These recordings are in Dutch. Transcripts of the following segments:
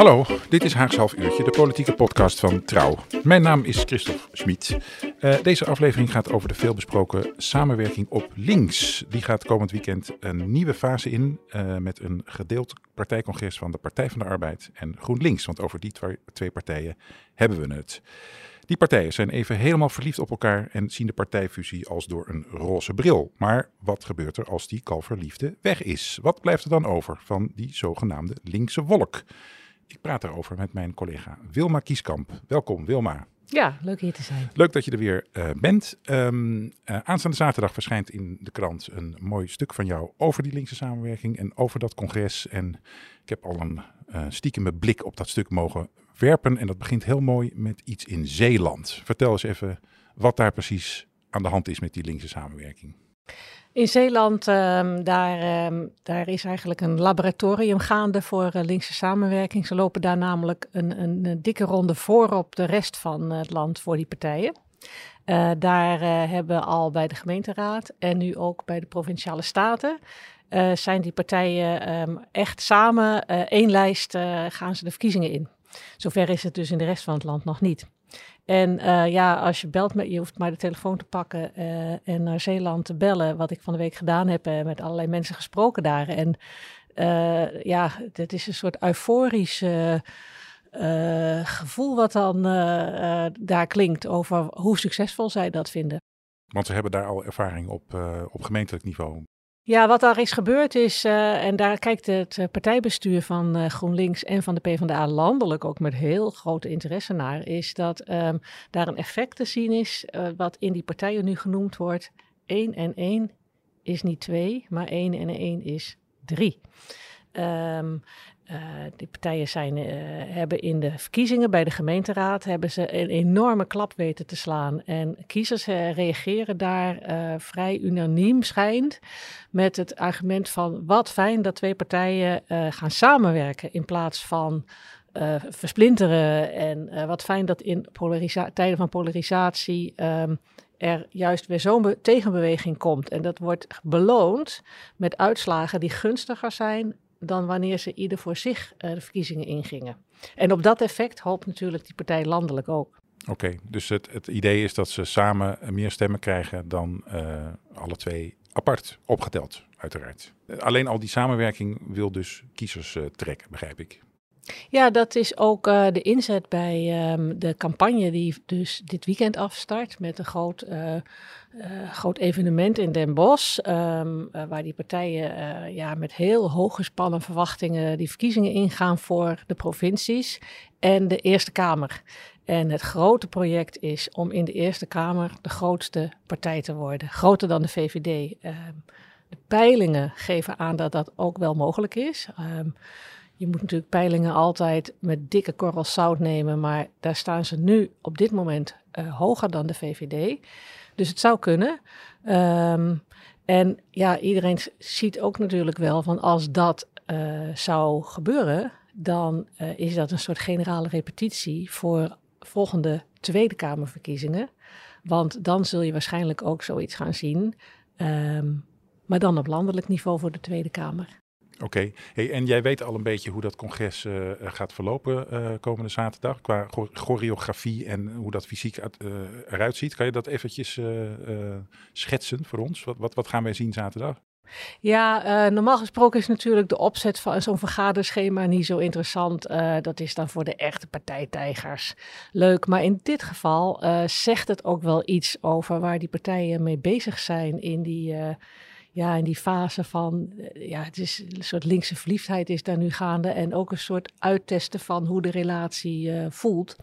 Hallo, dit is Haags Half Uurtje, de politieke podcast van Trouw. Mijn naam is Christophe Schmid. Uh, deze aflevering gaat over de veelbesproken samenwerking op links. Die gaat komend weekend een nieuwe fase in uh, met een gedeeld partijcongres van de Partij van de Arbeid en GroenLinks. Want over die twee partijen hebben we het. Die partijen zijn even helemaal verliefd op elkaar en zien de partijfusie als door een roze bril. Maar wat gebeurt er als die kalverliefde weg is? Wat blijft er dan over van die zogenaamde linkse wolk? Ik praat daarover met mijn collega Wilma Kieskamp. Welkom Wilma. Ja, leuk hier te zijn. Leuk dat je er weer uh, bent. Um, uh, aanstaande zaterdag verschijnt in de krant een mooi stuk van jou over die linkse samenwerking en over dat congres. En ik heb al een uh, stiekeme blik op dat stuk mogen werpen. En dat begint heel mooi met iets in Zeeland. Vertel eens even wat daar precies aan de hand is met die linkse samenwerking. In Zeeland, um, daar, um, daar is eigenlijk een laboratorium gaande voor uh, linkse samenwerking. Ze lopen daar namelijk een, een, dikke ronde voor op de rest van het land voor die partijen. Uh, daar uh, hebben al bij de gemeenteraad en nu ook bij de provinciale staten zijn die partijen um, echt samen één lijst gaan ze de verkiezingen in. Zover is het dus in de rest van het land nog niet. En uh, ja, als je belt met je, hoeft maar de telefoon te pakken uh, en naar Zeeland te bellen, wat ik van de week gedaan heb en met allerlei mensen gesproken daar. En uh, ja, het is een soort euforisch gevoel wat dan daar klinkt over hoe succesvol zij dat vinden. Want ze hebben daar al ervaring op, op gemeentelijk niveau. Ja, wat daar is gebeurd is, uh, en daar kijkt het uh, partijbestuur van uh, GroenLinks en van de PvdA landelijk ook met heel grote interesse naar, is dat um, daar een effect te zien is, wat in die partijen nu genoemd wordt. 1 en 1 is niet 2, maar 1 en 1 is 3. Um, uh, die partijen zijn, uh, hebben in de verkiezingen bij de gemeenteraad hebben ze een enorme klap weten te slaan. En kiezers uh, reageren daar vrij unaniem schijnt met het argument van wat fijn dat twee partijen gaan samenwerken in plaats van versplinteren. En wat fijn dat in tijden van polarisatie um, er juist weer zo'n tegenbeweging komt. En dat wordt beloond met uitslagen die gunstiger zijn dan wanneer ze ieder voor zich uh, de verkiezingen ingingen. En op dat effect hoopt natuurlijk die partij landelijk ook. Oké, dus het, het, idee is dat ze samen meer stemmen krijgen dan uh, alle twee apart opgeteld, uiteraard. Alleen al die samenwerking wil dus kiezers trekken, begrijp ik. Ja, dat is ook uh, de inzet bij um, de campagne die dus dit weekend afstart met een groot, uh, uh, groot evenement in Den Bosch. Um, waar die partijen ja, met heel hooggespannen verwachtingen die verkiezingen ingaan voor de provincies en de Eerste Kamer. En het grote project is om in de Eerste Kamer de grootste partij te worden, groter dan de VVD. Ehm, de peilingen geven aan dat dat ook wel mogelijk is. Je moet natuurlijk peilingen altijd met dikke korrels zout nemen, maar daar staan ze nu op dit moment uh, hoger dan de VVD. Dus het zou kunnen. Um, en ja, iedereen ziet ook natuurlijk wel van als dat uh, zou gebeuren, dan uh, is dat een soort generale repetitie voor volgende Tweede Kamerverkiezingen. Want dan zul je waarschijnlijk ook zoiets gaan zien, um, maar dan op landelijk niveau voor de Tweede Kamer. Oké, hey, en jij weet al een beetje hoe dat congres uh, gaat verlopen uh, komende zaterdag qua choreografie en hoe dat fysiek uit, eruit ziet. Kan je dat eventjes schetsen voor ons? Wat, wat, wat gaan wij zien zaterdag? Ja, normaal gesproken is natuurlijk de opzet van zo'n vergaderschema niet zo interessant. Dat is dan voor de echte partijtijgers leuk. Maar in dit geval zegt het ook wel iets over waar die partijen mee bezig zijn in die ja, in die fase van, eh, ja, het is een soort linkse verliefdheid is daar nu gaande. En ook een soort uittesten van hoe de relatie uh, voelt.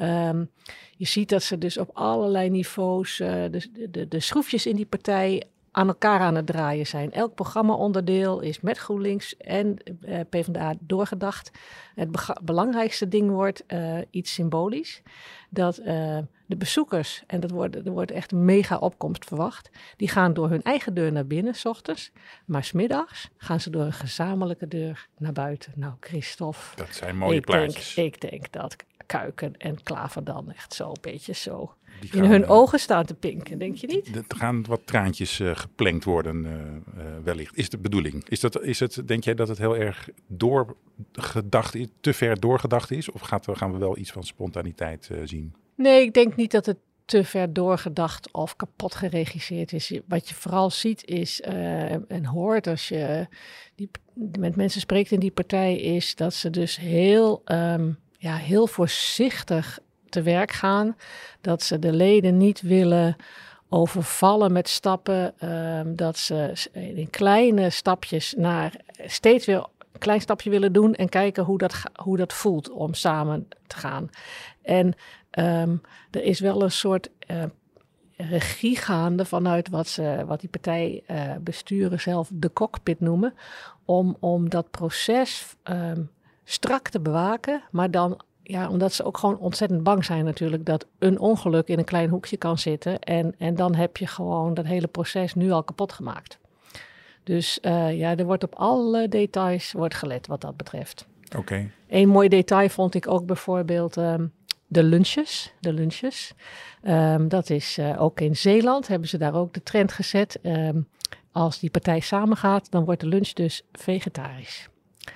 Um, je ziet dat ze dus op allerlei niveaus uh, de, de, de schroefjes in die partij aan elkaar aan het draaien zijn. Elk programma-onderdeel is met GroenLinks en uh, PvdA doorgedacht. Het belangrijkste ding wordt uh, iets symbolisch. Dat uh, de bezoekers, en dat wordt, er wordt echt een mega opkomst verwacht, die gaan door hun eigen deur naar binnen, s ochtends. Maar smiddags gaan ze door een gezamenlijke deur naar buiten. Nou, Christophe. Dat zijn mooie ik plaatjes. Denk, ik denk dat Kuiken en Klaver dan echt zo een beetje zo in hun ogen staan te pinken, denk je niet? Er gaan wat traantjes uh, geplenkt worden, uh, uh, wellicht. Is de bedoeling? Is, dat, is het, denk jij dat het heel erg doorgedacht is, te ver doorgedacht is? Of gaat, gaan we wel iets van spontaniteit zien? Nee, ik denk niet dat het te ver doorgedacht of kapot geregisseerd is. Wat je vooral ziet is en hoort als je die, met mensen spreekt in die partij, is dat ze dus heel, um, ja, heel voorzichtig te werk gaan. Dat ze de leden niet willen overvallen met stappen. Ehm, dat ze in kleine stapjes naar steeds weer een klein stapje willen doen en kijken hoe dat, hoe dat voelt om samen te gaan. En um, er is wel een soort uh, regie gaande vanuit wat, ze, wat die partijbesturen uh, zelf de cockpit noemen. Om, om dat proces strak te bewaken, maar dan ja, omdat ze ook gewoon ontzettend bang zijn natuurlijk dat een ongeluk in een klein hoekje kan zitten. En, en dan heb je gewoon dat hele proces nu al kapot gemaakt. Dus uh, ja, er wordt op alle details wordt gelet wat dat betreft. Oké. Okay. Een mooi detail vond ik ook bijvoorbeeld um, de lunches. De lunches. Um, dat is uh, ook in Zeeland hebben ze daar ook de trend gezet. Um, als die partij samengaat, dan wordt de lunch dus vegetarisch.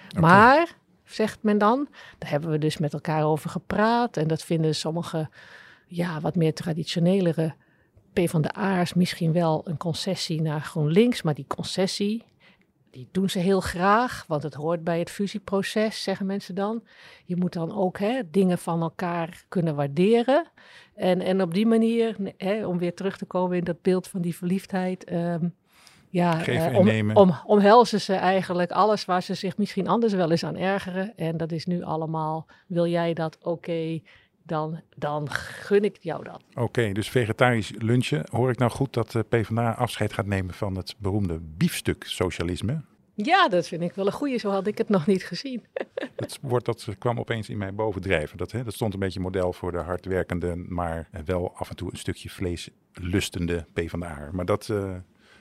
Okay. Maar zegt men dan. Daar hebben we dus met elkaar over gepraat. En dat vinden sommige ja, wat meer traditionelere P van de A's misschien wel een concessie naar GroenLinks. Maar die concessie, die doen ze heel graag, want het hoort bij het fusieproces, zeggen mensen dan. Je moet dan ook hè, dingen van elkaar kunnen waarderen. En, en op die manier, hè, om weer terug te komen in dat beeld van die verliefdheid... Um, ja, uh, om, om, omhelzen ze eigenlijk alles waar ze zich misschien anders wel eens aan ergeren. En dat is nu allemaal, wil jij dat oké, okay, dan, dan gun ik jou dat. Oké, okay, dus vegetarisch lunchen. Hoor ik nou goed dat de PvdA afscheid gaat nemen van het beroemde biefstuk-socialisme? Ja, dat vind ik wel een goeie. Zo had ik het nog niet gezien. Het woord dat kwam opeens in mij bovendrijven. Dat, hè, dat stond een beetje model voor de hardwerkende, maar wel af en toe een stukje vleeslustende PvdA. Maar dat... Uh,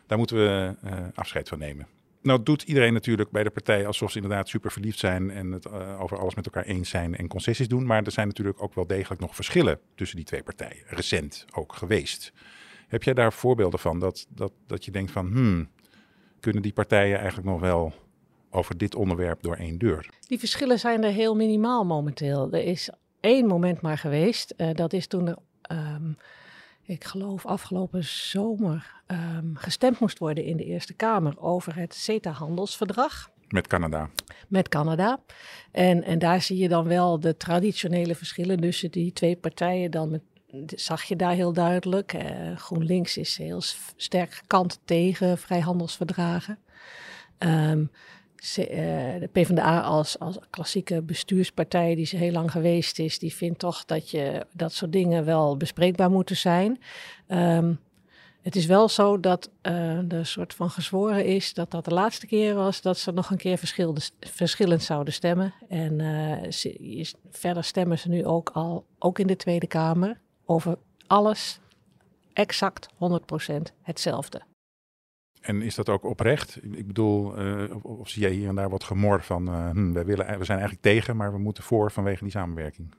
daar moeten we uh, afscheid van nemen. Nou doet iedereen natuurlijk bij de partij alsof ze inderdaad super verliefd zijn en het uh, over alles met elkaar eens zijn en concessies doen. Maar er zijn natuurlijk ook wel degelijk nog verschillen tussen die twee partijen. Recent ook geweest. Heb jij daar voorbeelden van dat, dat, dat je denkt van, hmm, kunnen die partijen eigenlijk nog wel over dit onderwerp door één deur? Die verschillen zijn er heel minimaal momenteel. Er is één moment maar geweest. Uh, dat is toen er um, ik geloof afgelopen zomer, um, gestemd moest worden in de Eerste Kamer over het CETA-handelsverdrag. Met Canada. Met Canada. En, en daar zie je dan wel de traditionele verschillen tussen die twee partijen. Dan met, zag je daar heel duidelijk. Uh, GroenLinks is heel sterk gekant tegen vrijhandelsverdragen. Um, de PvdA als, als klassieke bestuurspartij die ze heel lang geweest is, die vindt toch dat je dat soort dingen wel bespreekbaar moeten zijn. Um, het is wel zo dat uh, er soort van gezworen is dat dat de laatste keer was dat ze nog een keer verschillend zouden stemmen. En ze, verder stemmen ze nu ook al, ook in de Tweede Kamer, over alles exact 100% hetzelfde. En is dat ook oprecht? Ik bedoel, uh, of, zie jij hier en daar wat gemor van, uh, wij willen, we zijn eigenlijk tegen, maar we moeten voor vanwege die samenwerking?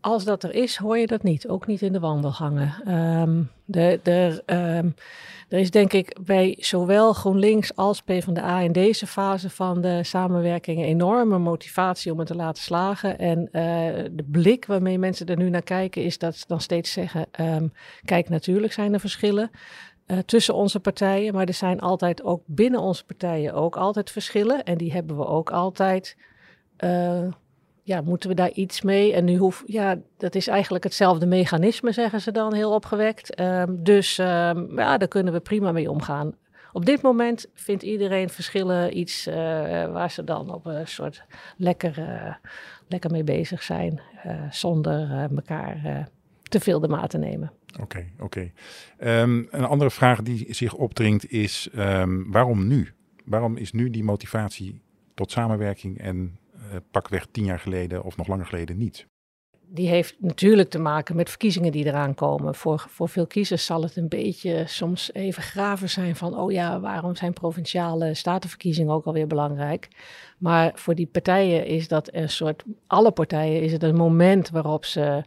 Als dat er is, hoor je dat niet. Ook niet in de wandelgangen. Um, de, de, um, er is denk ik bij zowel GroenLinks als PvdA in deze fase van de samenwerking enorme motivatie om het te laten slagen. En uh, de blik waarmee mensen er nu naar kijken is dat ze dan steeds zeggen, um, kijk natuurlijk zijn er verschillen. Uh, tussen onze partijen, maar er zijn altijd ook binnen onze partijen ook altijd verschillen. En die hebben we ook altijd. Uh, ja, moeten we daar iets mee? En nu hoef, ja, dat is eigenlijk hetzelfde mechanisme, zeggen ze dan heel opgewekt. Um, dus um, ja, daar kunnen we prima mee omgaan. Op dit moment vindt iedereen verschillen iets uh, waar ze dan op een soort lekker, lekker mee bezig zijn, zonder elkaar te veel de maat te nemen. Oké, oké. Ehm, een andere vraag die zich opdringt is: ehm, waarom nu? Waarom is nu die motivatie tot samenwerking en uh, pakweg tien jaar geleden of nog langer geleden niet? Die heeft natuurlijk te maken met verkiezingen die eraan komen. Voor, voor veel kiezers zal het een beetje soms even graven zijn van, oh ja, waarom zijn provinciale statenverkiezingen ook alweer belangrijk? Maar voor die partijen is dat een soort, alle partijen is het een moment waarop ze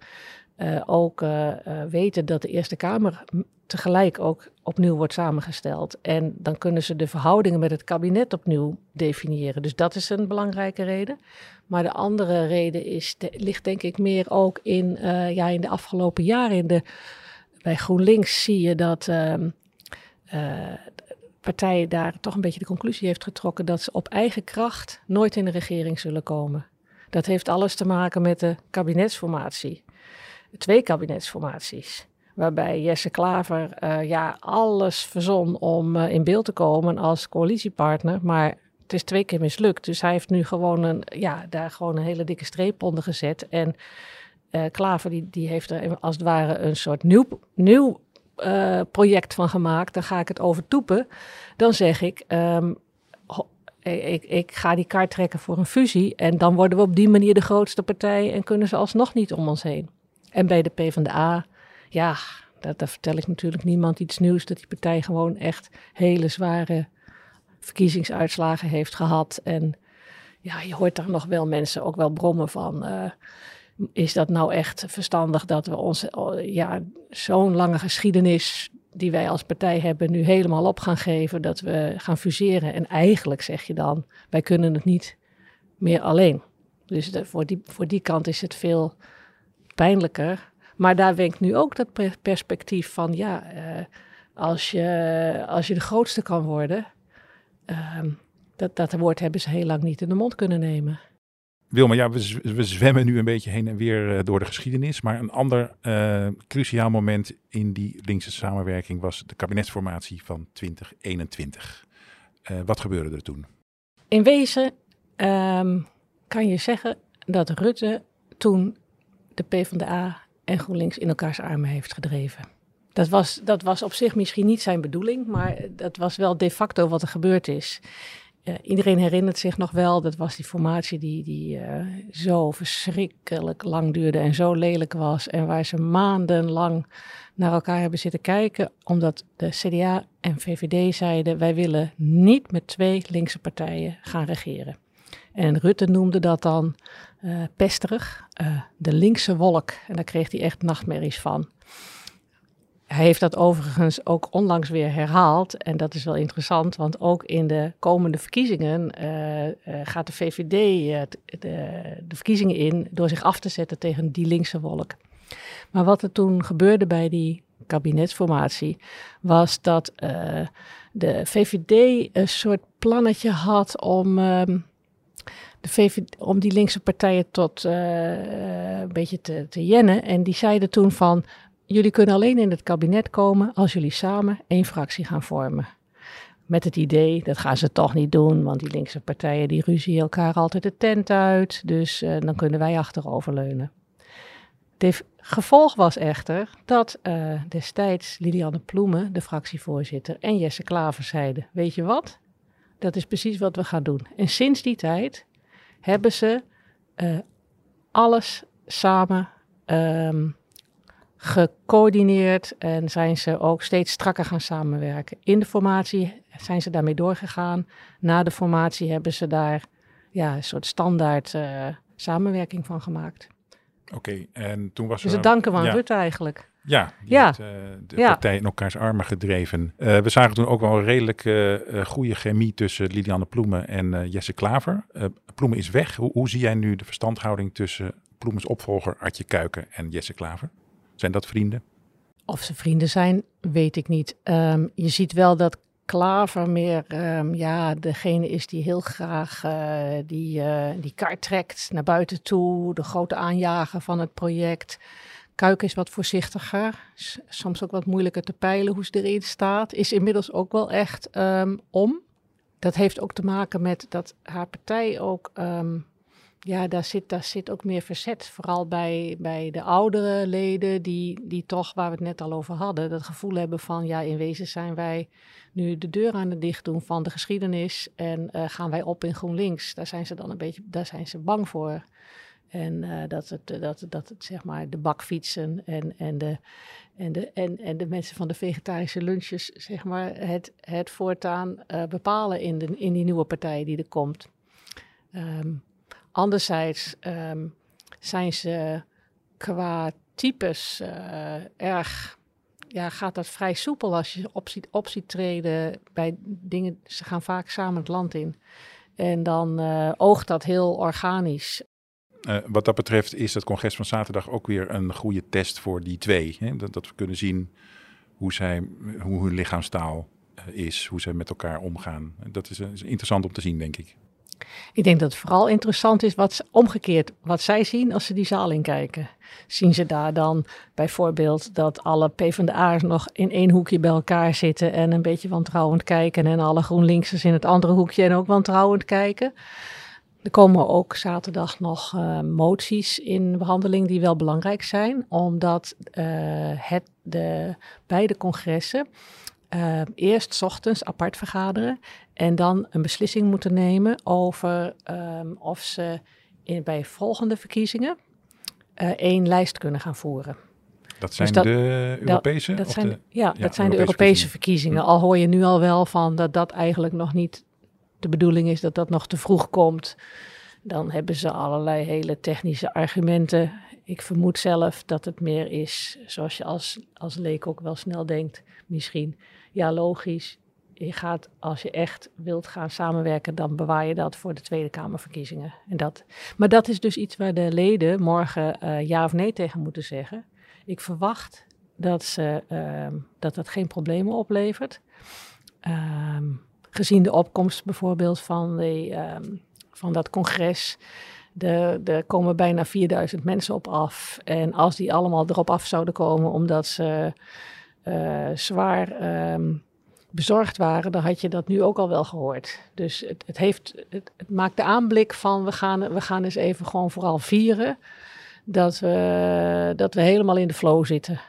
uh, ook uh, uh, weten dat de Eerste Kamer tegelijk ook opnieuw wordt samengesteld. En dan kunnen ze de verhoudingen met het kabinet opnieuw definiëren. Dus dat is een belangrijke reden. Maar de andere reden is, ligt denk ik meer ook in, ja, in de afgelopen jaren. In de, bij GroenLinks zie je dat ehm, partij daar toch een beetje de conclusie heeft getrokken dat ze op eigen kracht nooit in de regering zullen komen. Dat heeft alles te maken met de kabinetsformatie twee kabinetsformaties. Waarbij Jesse Klaver uh, ja, alles verzon om uh, in beeld te komen als coalitiepartner. Maar het is twee keer mislukt. Dus hij heeft nu gewoon een, ja, daar gewoon een hele dikke streep onder gezet. En uh, Klaver die, die heeft er als het ware een soort nieuw, nieuw project van gemaakt. Dan ga ik het over toepen. Dan zeg ik, um, ik, ik, ga die kaart trekken voor een fusie. En dan worden we op die manier de grootste partij en kunnen ze alsnog niet om ons heen. En bij de PvdA, ja, daar vertel ik natuurlijk niemand iets nieuws. Dat die partij gewoon echt hele zware verkiezingsuitslagen heeft gehad. En ja, je hoort daar nog wel mensen ook wel brommen van. Uh, is dat nou echt verstandig dat we onze, ja, zo'n lange geschiedenis die wij als partij hebben nu helemaal op gaan geven, dat we gaan fuseren. En eigenlijk zeg je dan, wij kunnen het niet meer alleen. Dus voor, die, voor die kant is het veel pijnlijker. Maar daar wenkt nu ook dat perspectief van, ja, uh, als, je, als je de grootste kan worden, uh, dat, dat woord hebben ze heel lang niet in de mond kunnen nemen. Wilma, ja, we, we zwemmen nu een beetje heen en weer uh, door de geschiedenis. Maar een ander uh, cruciaal moment in die linkse samenwerking was de kabinetsformatie van 2021. wat gebeurde er toen? In wezen um, kan je zeggen dat Rutte toen de PvdA en GroenLinks in elkaars armen heeft gedreven. Dat was, dat was op zich misschien niet zijn bedoeling, maar dat was wel de facto wat er gebeurd is. Uh, iedereen herinnert zich nog wel, dat was die formatie die, die uh, zo verschrikkelijk lang duurde en zo lelijk was. En waar ze maandenlang naar elkaar hebben zitten kijken, omdat de CDA en VVD zeiden: wij willen niet met twee linkse partijen gaan regeren. En Rutte noemde dat dan uh, pesterig, uh, de linkse wolk. En daar kreeg hij echt nachtmerries van. Hij heeft dat overigens ook onlangs weer herhaald. En dat is wel interessant, want ook in de komende verkiezingen uh, gaat de VVD de, de, verkiezingen in door zich af te zetten tegen die linkse wolk. Maar wat er toen gebeurde bij die kabinetsformatie, was dat de VVD een soort plannetje had om. Ehm, de om die linkse partijen tot uh, een beetje te, te jennen. En die zeiden toen van, jullie kunnen alleen in het kabinet komen als jullie samen één fractie gaan vormen. Met het idee, dat gaan ze toch niet doen, want die linkse partijen die ruzie elkaar altijd de tent uit. Dus uh, dan kunnen wij achteroverleunen. Het gevolg was echter dat destijds Lilianne Ploemen, de fractievoorzitter, en Jesse Klaver zeiden: Weet je wat? Dat is precies wat we gaan doen. En sinds die tijd hebben ze uh, alles samen um, gecoördineerd en zijn ze ook steeds strakker gaan samenwerken. In de formatie zijn ze daarmee doorgegaan. Na de formatie hebben ze daar ja, een soort standaard uh, samenwerking van gemaakt. Oké, okay, en toen was dus het danken van ja. Rutte eigenlijk. Ja, die ja. heeft uh, de ja. partij in elkaars armen gedreven. Uh, we zagen toen ook wel een redelijk uh, goede chemie tussen Lilianne Ploemen en Jesse Klaver. Ploemen is weg. Hoe, hoe, zie jij nu de verstandhouding tussen Ploemens opvolger Artje Kuiken en Jesse Klaver? Zijn dat vrienden? Of ze vrienden zijn, weet ik niet. Um, je ziet wel dat Klaver meer um, ja, degene is die heel graag die, die kaart trekt naar buiten toe. De grote aanjager van het project. Kuik is wat voorzichtiger, soms ook wat moeilijker te peilen hoe ze erin staat. Is inmiddels ook wel echt um, om. Dat heeft ook te maken met dat haar partij ook um, ja, daar zit, daar zit ook meer verzet. Vooral bij, bij de oudere leden, die, die toch, waar we het net al over hadden, dat gevoel hebben van, ja, in wezen zijn wij nu de deur aan het dicht doen van de geschiedenis en uh, gaan wij op in GroenLinks. Daar zijn ze dan een beetje, daar zijn ze bang voor. En uh, dat, het, dat, dat het, zeg maar, de bakfietsen en, en, de, en, de, en, en de mensen van de vegetarische lunches, zeg maar, het, het voortaan uh, bepalen in, de, in die nieuwe partij die er komt. Um, anderzijds um, zijn ze qua types erg ja, gaat dat vrij soepel als je optie, optie treden bij dingen. Ze gaan vaak samen het land in. En dan oogt dat heel organisch. Uh, wat dat betreft is het congres van zaterdag ook weer een goede test voor die twee. Hè? Dat, dat, we kunnen zien hoe, zij, hoe hun lichaamstaal uh, is, hoe ze met elkaar omgaan. Dat is, is interessant om te zien, denk ik. Ik denk dat het vooral interessant is wat omgekeerd wat zij zien als ze die zaal inkijken. Zien ze daar dan bijvoorbeeld dat alle PvdA'ers nog in één hoekje bij elkaar zitten en een beetje wantrouwend kijken en alle GroenLinksers in het andere hoekje en ook wantrouwend kijken? Er komen ook zaterdag nog uh, moties in behandeling die wel belangrijk zijn, omdat uh, het de beide congressen uh, eerst ochtends apart vergaderen en dan een beslissing moeten nemen over um, of ze in, bij volgende verkiezingen één lijst kunnen gaan voeren. Dat zijn dus dat, de Europese? Dat, dat zijn, de, ja, ja, dat zijn de Europese verkiezingen. verkiezingen. Al hoor je nu al wel van dat dat eigenlijk nog niet de bedoeling is, dat dat nog te vroeg komt. Dan hebben ze allerlei hele technische argumenten. Ik vermoed zelf dat het meer is, zoals je als, als leek ook wel snel denkt, misschien. Ja, logisch. Je gaat, als je echt wilt gaan samenwerken, dan bewaar je dat voor de Tweede Kamerverkiezingen. En dat, maar dat is dus iets waar de leden morgen uh, ja of nee tegen moeten zeggen. Ik verwacht dat, ze, uh, dat dat geen problemen oplevert. Um, gezien de opkomst bijvoorbeeld van, de, um, van dat congres. Er komen bijna 4000 mensen op af. En als die allemaal erop af zouden komen omdat ze uh, zwaar um, bezorgd waren, dan had je dat nu ook al wel gehoord. Dus het, het, heeft, het, het, maakt de aanblik van we gaan, we gaan eens even gewoon vooral vieren dat we, dat we helemaal in de flow zitten.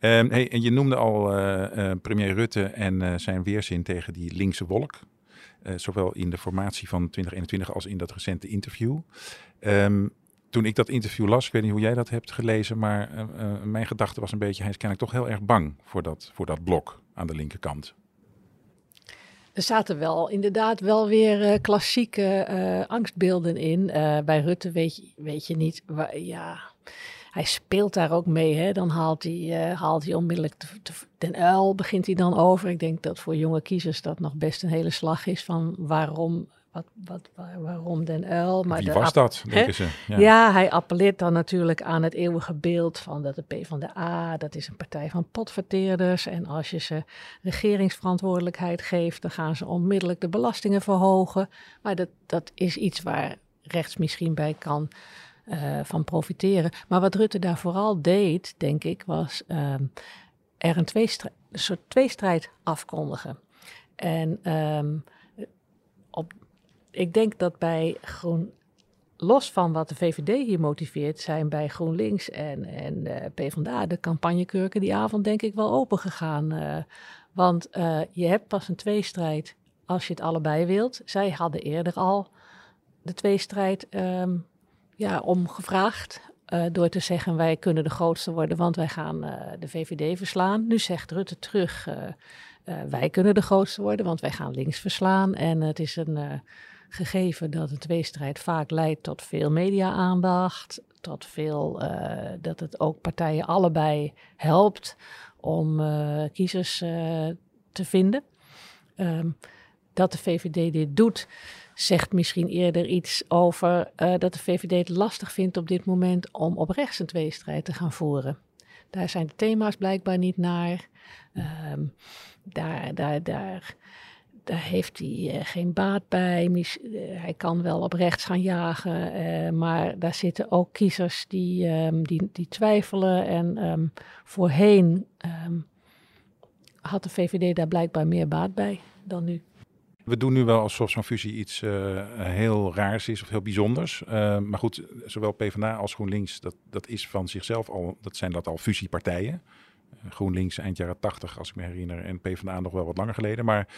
Um, hey, en je noemde al uh, uh, premier Rutte en uh, zijn weerzin tegen die linkse wolk. zowel in de formatie van 2021 als in dat recente interview. Um, toen ik dat interview las, ik weet niet hoe jij dat hebt gelezen, maar mijn gedachte was een beetje, hij is kennelijk toch heel erg bang voor dat, voor dat blok aan de linkerkant. Er zaten wel inderdaad wel weer klassieke angstbeelden in. Bij Rutte weet je, weet je niet, ja, hij speelt daar ook mee. Hè? Dan haalt hij, haalt hij onmiddellijk de, de, Den Uil, begint hij dan over. Ik denk dat voor jonge kiezers dat nog best een hele slag is van waarom wat, wat, waarom Den Uil? Maar Wie was dat, denken ze? Ja. ja. hij appelleert dan natuurlijk aan het eeuwige beeld van dat de P van de A, dat is een partij van potverteerders. En als je ze regeringsverantwoordelijkheid geeft, dan gaan ze onmiddellijk de belastingen verhogen. Maar dat, dat is iets waar rechts misschien bij kan van profiteren. Maar wat Rutte daar vooral deed, denk ik, was um, er een, tweestrijd, een soort tweestrijd afkondigen. En um, op ik denk dat bij Groen, los van wat de VVD hier motiveert, zijn bij GroenLinks en, en uh, PvdA de campagnekurken die avond denk ik wel open gegaan. Uh, want je hebt pas een tweestrijd als je het allebei wilt. Zij hadden eerder al de tweestrijd um, ja, omgevraagd. Uh, door te zeggen wij kunnen de grootste worden, want wij gaan uh, de VVD verslaan. Nu zegt Rutte terug, uh, wij kunnen de grootste worden, want wij gaan links verslaan. En het is een gegeven dat een tweestrijd vaak leidt tot veel media-aandacht, tot veel, dat het ook partijen allebei helpt om kiezers te vinden. Um, dat de VVD dit doet, zegt misschien eerder iets over dat de VVD het lastig vindt op dit moment om op rechts een tweestrijd te gaan voeren. Daar zijn de thema's blijkbaar niet naar. Um, daar, daar, daar daar heeft hij uh, geen baat bij. Uh, hij kan wel op rechts gaan jagen, maar daar zitten ook kiezers die, um, die, die twijfelen. En um, voorheen had de VVD daar blijkbaar meer baat bij dan nu. We doen nu wel alsof zo'n fusie iets uh, heel raars is of heel bijzonders. Uh, maar goed, zowel PvdA als GroenLinks, dat, dat is van zichzelf al, dat zijn dat al fusiepartijen. Uh, GroenLinks eind jaren 80, als ik me herinner, en PvdA nog wel wat langer geleden. Maar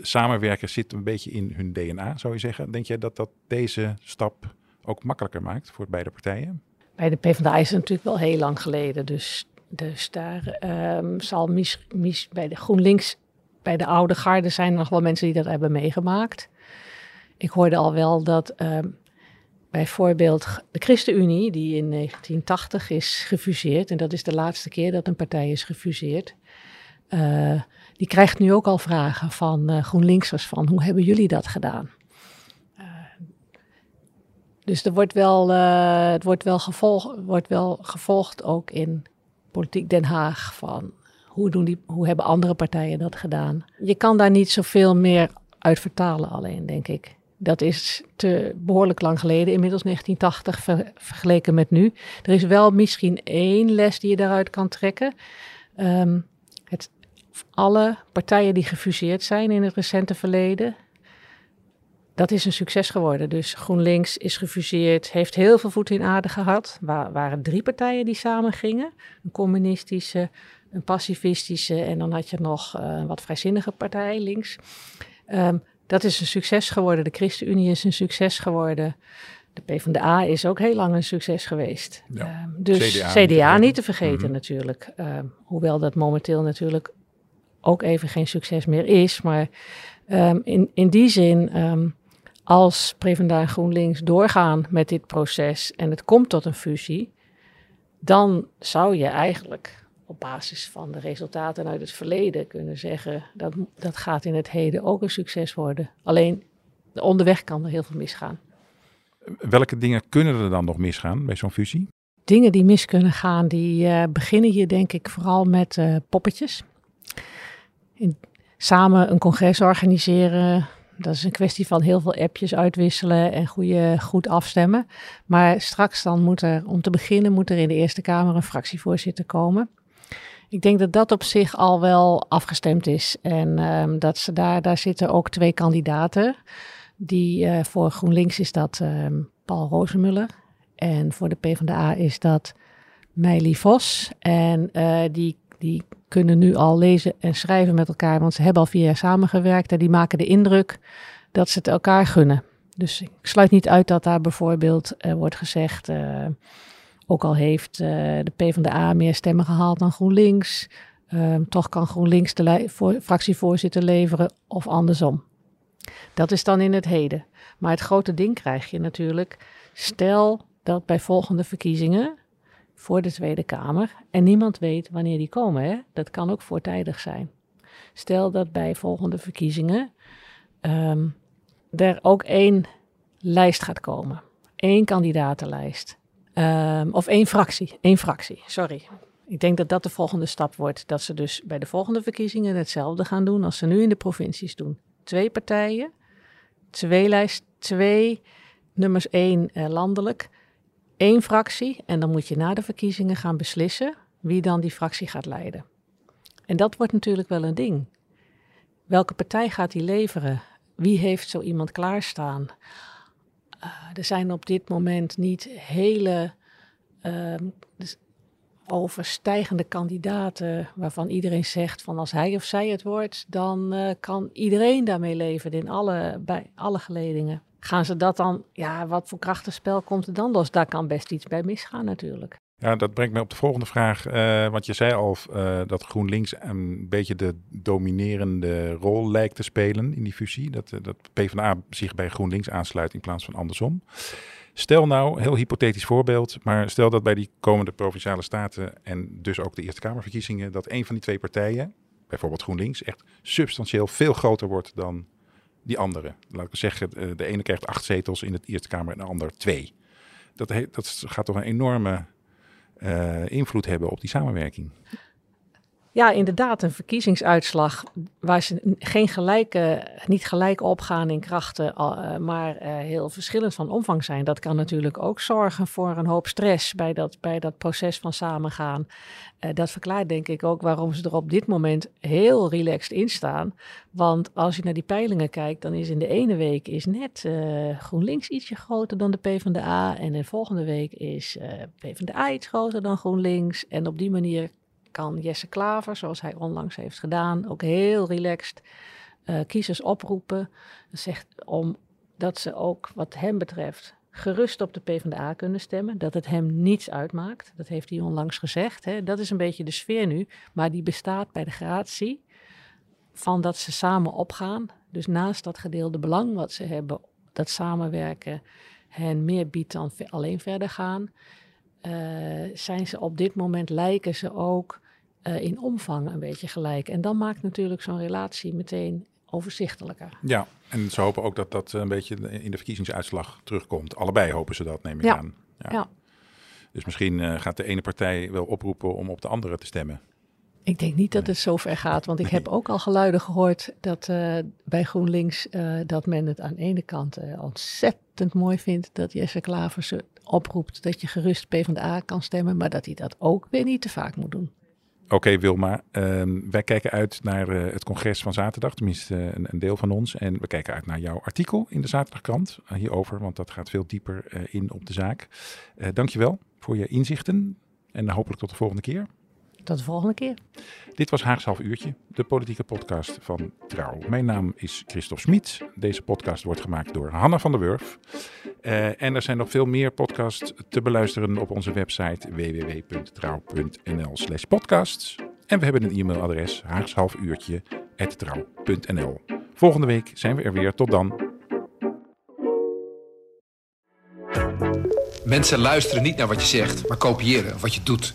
samenwerken zit een beetje in hun DNA, zou je zeggen. Denk jij dat dat deze stap ook makkelijker maakt voor beide partijen? Bij de PvdA is het natuurlijk wel heel lang geleden. Dus, dus daar um, zal mis, mis, bij de GroenLinks, bij de oude garde zijn er nog wel mensen die dat hebben meegemaakt. Ik hoorde al wel dat um, bijvoorbeeld de ChristenUnie, die in 1980 is gefuseerd, en dat is de laatste keer dat een partij is gefuseerd, uh, die krijgt nu ook al vragen van uh, GroenLinksers van hoe hebben jullie dat gedaan? Dus er wordt wel, het wordt wel, wordt wel gevolgd ook in politiek Den Haag van hoe, doen die, hoe hebben andere partijen dat gedaan. Je kan daar niet zoveel meer uit vertalen alleen, denk ik. Dat is te behoorlijk lang geleden, inmiddels 1980 vergeleken met nu. Er is wel misschien één les die je daaruit kan trekken. Um, het, alle partijen die gefuseerd zijn in het recente verleden, dat is een succes geworden. Dus GroenLinks is gefuseerd, heeft heel veel voet in aarde gehad. Waar waren drie partijen die samen gingen: een communistische, een pacifistische en dan had je nog een wat vrijzinnige partij links. Um, dat is een succes geworden. De ChristenUnie is een succes geworden. De PvdA is ook heel lang een succes geweest. Ja. Um, dus CDA, CDA, niet te vergeten, mm -hmm. natuurlijk. Um, hoewel dat momenteel natuurlijk ook even geen succes meer is. Maar in, in die zin als PvdA en GroenLinks doorgaan met dit proces en het komt tot een fusie, dan zou je eigenlijk op basis van de resultaten uit het verleden kunnen zeggen dat dat gaat in het heden ook een succes worden. Alleen onderweg kan er heel veel misgaan. Welke dingen kunnen er dan nog misgaan bij zo'n fusie? Dingen die mis kunnen gaan, die uh, beginnen hier denk ik vooral met uh, poppetjes. In, samen een congres organiseren, dat is een kwestie van heel veel appjes uitwisselen en goede, goed afstemmen. Maar straks dan moet er, om te beginnen, moet er in de Eerste Kamer een fractievoorzitter komen. Ik denk dat dat op zich al wel afgestemd is. En um, dat ze daar, daar zitten ook twee kandidaten. Die uh, voor GroenLinks is dat um, Paul Rozemuller. En voor de PvdA is dat Meili Vos. En uh, die, die kunnen nu al lezen en schrijven met elkaar, want ze hebben al vier jaar samengewerkt en die maken de indruk dat ze het elkaar gunnen. Dus ik sluit niet uit dat daar bijvoorbeeld uh, wordt gezegd, ook al heeft uh, de PvdA meer stemmen gehaald dan GroenLinks, ehm, toch kan GroenLinks de voor fractievoorzitter leveren of andersom. Dat is dan in het heden. Maar het grote ding krijg je natuurlijk, stel dat bij volgende verkiezingen voor de Tweede Kamer. En niemand weet wanneer die komen. Hè? Dat kan ook voortijdig zijn. Stel dat bij volgende verkiezingen um, er ook één lijst gaat komen. Eén kandidatenlijst. Um, of één fractie. Één fractie, sorry. Ik denk dat dat de volgende stap wordt. Dat ze dus bij de volgende verkiezingen hetzelfde gaan doen als ze nu in de provincies doen. Twee partijen, twee lijst, twee nummers één uh, landelijk één fractie en dan moet je na de verkiezingen gaan beslissen wie dan die fractie gaat leiden. En dat wordt natuurlijk wel een ding. Welke partij gaat die leveren? Wie heeft zo iemand klaarstaan? Uh, er zijn op dit moment niet hele uh, overstijgende kandidaten waarvan iedereen zegt van als hij of zij het wordt, dan uh, kan iedereen daarmee leven in alle, bij alle geledingen. Gaan ze dat dan, ja, wat voor krachtenspel komt er dan los? Daar kan best iets bij misgaan natuurlijk. Ja, dat brengt me op de volgende vraag. Uh, want je zei al uh, dat GroenLinks een beetje de dominerende rol lijkt te spelen in die fusie. Dat, uh, dat PvdA zich bij GroenLinks aansluit in plaats van andersom. Stel nou, heel hypothetisch voorbeeld, maar stel dat bij die komende provinciale staten en dus ook de Eerste Kamerverkiezingen, dat een van die twee partijen, bijvoorbeeld GroenLinks, echt substantieel veel groter wordt dan die andere. Laat ik zeggen, eh, de ene krijgt acht zetels in de Eerste Kamer en de ander twee. Dat, dat gaat toch een enorme invloed hebben op die samenwerking. Ja, inderdaad, een verkiezingsuitslag waar ze geen gelijke, niet gelijk opgaan in krachten, eh, maar uh, heel verschillend van omvang zijn. Dat kan natuurlijk ook zorgen voor een hoop stress bij dat, bij dat proces van samengaan. Uh, dat verklaart denk ik ook waarom ze er op dit moment heel relaxed in staan. Want als je naar die peilingen kijkt, dan is in de ene week is net GroenLinks ietsje groter dan de PvdA. En de volgende week is PvdA iets groter dan GroenLinks. En op die manier kan Jesse Klaver, zoals hij onlangs heeft gedaan, ook heel relaxed uh, kiezers oproepen. Zegt om dat ze ook wat hem betreft gerust op de PvdA kunnen stemmen. Dat het hem niets uitmaakt. Dat heeft hij onlangs gezegd. Hè. Dat is een beetje de sfeer nu. Maar die bestaat bij de gratie van dat ze samen opgaan. Dus naast dat gedeelde belang wat ze hebben, dat samenwerken hen meer biedt dan alleen verder gaan. Uh, zijn ze op dit moment lijken ze ook uh, in omvang een beetje gelijk. En dan maakt natuurlijk zo'n relatie meteen overzichtelijker. Ja, en ze hopen ook dat dat een beetje in de verkiezingsuitslag terugkomt. Allebei hopen ze dat, neem ik ja. aan. Ja. ja. Dus misschien uh, gaat de ene partij wel oproepen om op de andere te stemmen. Ik denk niet dat het zo ver gaat, want ik heb ook al geluiden gehoord dat uh, bij GroenLinks uh, dat men het aan de ene kant ontzettend mooi vindt dat Jesse Klaver oproept dat je gerust PvdA kan stemmen, maar dat hij dat ook weer niet te vaak moet doen. Oké, Wilma. Um, wij kijken uit naar uh, het congres van zaterdag, tenminste uh, een, deel van ons. En we kijken uit naar jouw artikel in de Zaterdagkrant uh, hierover, want dat gaat veel dieper in op de zaak. dankjewel voor je inzichten en hopelijk tot de volgende keer. Tot de volgende keer. Dit was Haags Half Uurtje, de politieke podcast van Trouw. Mijn naam is Christophe Smit. Deze podcast wordt gemaakt door Hanna van der Wurf. Uh, en er zijn nog veel meer podcasts te beluisteren op onze website www.trouw.nl slash podcasts. En we hebben een e-mailadres haagshalfuurtje.trouw.nl Volgende week zijn we er weer. Tot dan. Mensen luisteren niet naar wat je zegt, maar kopiëren wat je doet.